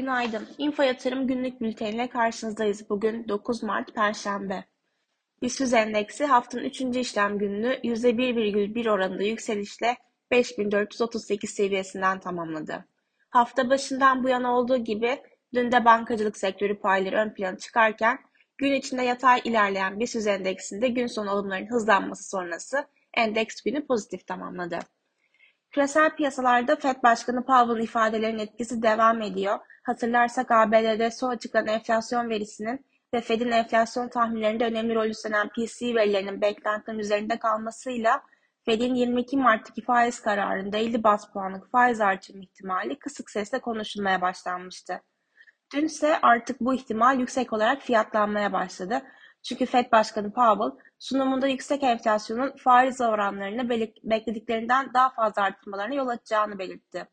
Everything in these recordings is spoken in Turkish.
Günaydın. Info Yatırım günlük bülteniyle karşınızdayız. Bugün 9 Mart Perşembe. BIST endeksi haftanın 3. işlem gününü %1,1 oranında yükselişle 5438 seviyesinden tamamladı. Hafta başından bu yana olduğu gibi dün de bankacılık sektörü payları ön plana çıkarken gün içinde yatay ilerleyen BIST endeksinde gün sonu alımların hızlanması sonrası endeks günü pozitif tamamladı. Küresel piyasalarda FED Başkanı Powell ifadelerinin etkisi devam ediyor. Hatırlarsak ABD'de son açıklanan enflasyon verisinin ve Fed'in enflasyon tahminlerinde önemli rol üstlenen PCE verilerinin beklentilerin üzerinde kalmasıyla Fed'in 22 Mart'taki faiz kararında 50 bas puanlık faiz artırım ihtimali kısık sesle konuşulmaya başlanmıştı. Dün ise artık bu ihtimal yüksek olarak fiyatlanmaya başladı. Çünkü Fed Başkanı Powell sunumunda yüksek enflasyonun faiz oranlarını beklediklerinden daha fazla artırmalarına yol açacağını belirtti.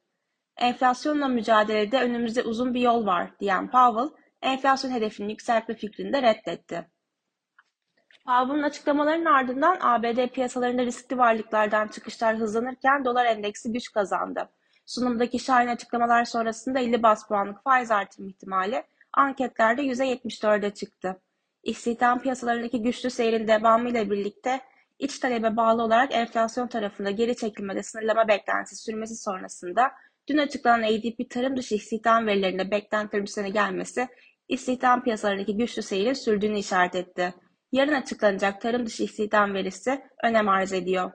Enflasyonla mücadelede önümüzde uzun bir yol var diyen Powell, enflasyon hedefini yükseltme fikrini de reddetti. Powell'ın açıklamalarının ardından ABD piyasalarında riskli varlıklardan çıkışlar hızlanırken dolar endeksi güç kazandı. Sunumdaki şahin açıklamalar sonrasında 50 bas puanlık faiz artırım ihtimali anketlerde %74'e çıktı. İstihdam piyasalarındaki güçlü seyrin devamıyla birlikte iç talebe bağlı olarak enflasyon tarafında geri çekilmede sınırlama beklentisi sürmesi sonrasında dün açıklanan ADP tarım dışı istihdam verilerinde beklentilerin üstüne gelmesi istihdam piyasalarındaki güçlü seyrin sürdüğünü işaret etti. Yarın açıklanacak tarım dışı istihdam verisi önem arz ediyor.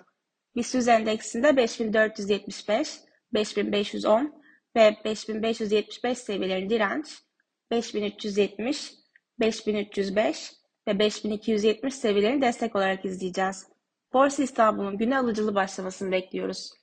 BIST endeksinde 5475, 5510 ve 5575 seviyelerin direnç, 5370, 5305 ve 5270 seviyelerini destek olarak izleyeceğiz. Borsa İstanbul'un güne alıcılı başlamasını bekliyoruz.